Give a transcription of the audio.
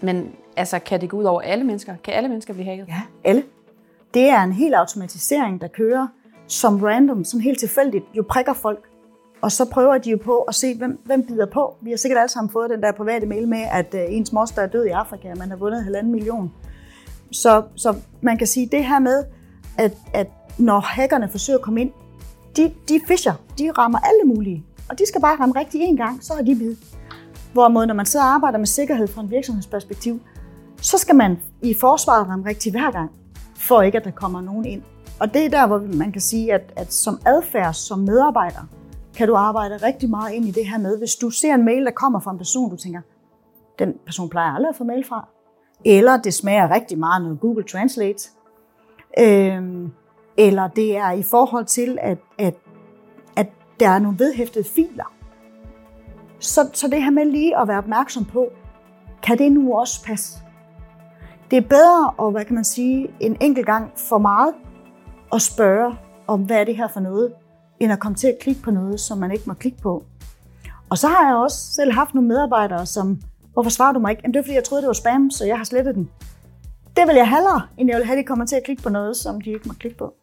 Men altså, kan det gå ud over alle mennesker? Kan alle mennesker blive hacket? Ja, alle. Det er en hel automatisering, der kører som random, som helt tilfældigt, jo prikker folk. Og så prøver de jo på at se, hvem, hvem bider på. Vi har sikkert alle sammen fået den der private mail med, at øh, ens moster er død i Afrika, og man har vundet halvanden million. Så, så man kan sige det her med, at, at når hackerne forsøger at komme ind, de, de fischer, de rammer alle mulige. Og de skal bare ramme rigtigt en gang, så har de bid. Hvorimod, når man sidder og arbejder med sikkerhed fra en virksomhedsperspektiv, så skal man i forsvaret ramme rigtig hver gang, for ikke at der kommer nogen ind. Og det er der, hvor man kan sige, at, at som adfærd, som medarbejder, kan du arbejde rigtig meget ind i det her med, hvis du ser en mail, der kommer fra en person, du tænker, den person plejer aldrig at få mail fra. Eller det smager rigtig meget noget Google Translate. Øhm, eller det er i forhold til, at, at, at der er nogle vedhæftede filer. Så, så det her med lige at være opmærksom på, kan det nu også passe? Det er bedre at, hvad kan man sige, en enkelt gang for meget at spørge om, hvad er det her for noget, end at komme til at klikke på noget, som man ikke må klikke på. Og så har jeg også selv haft nogle medarbejdere, som, hvorfor svarer du mig ikke? Jamen, det er fordi, jeg troede, det var spam, så jeg har slettet den. Det vil jeg hellere, end jeg vil have, at de kommer til at klikke på noget, som de ikke må klikke på.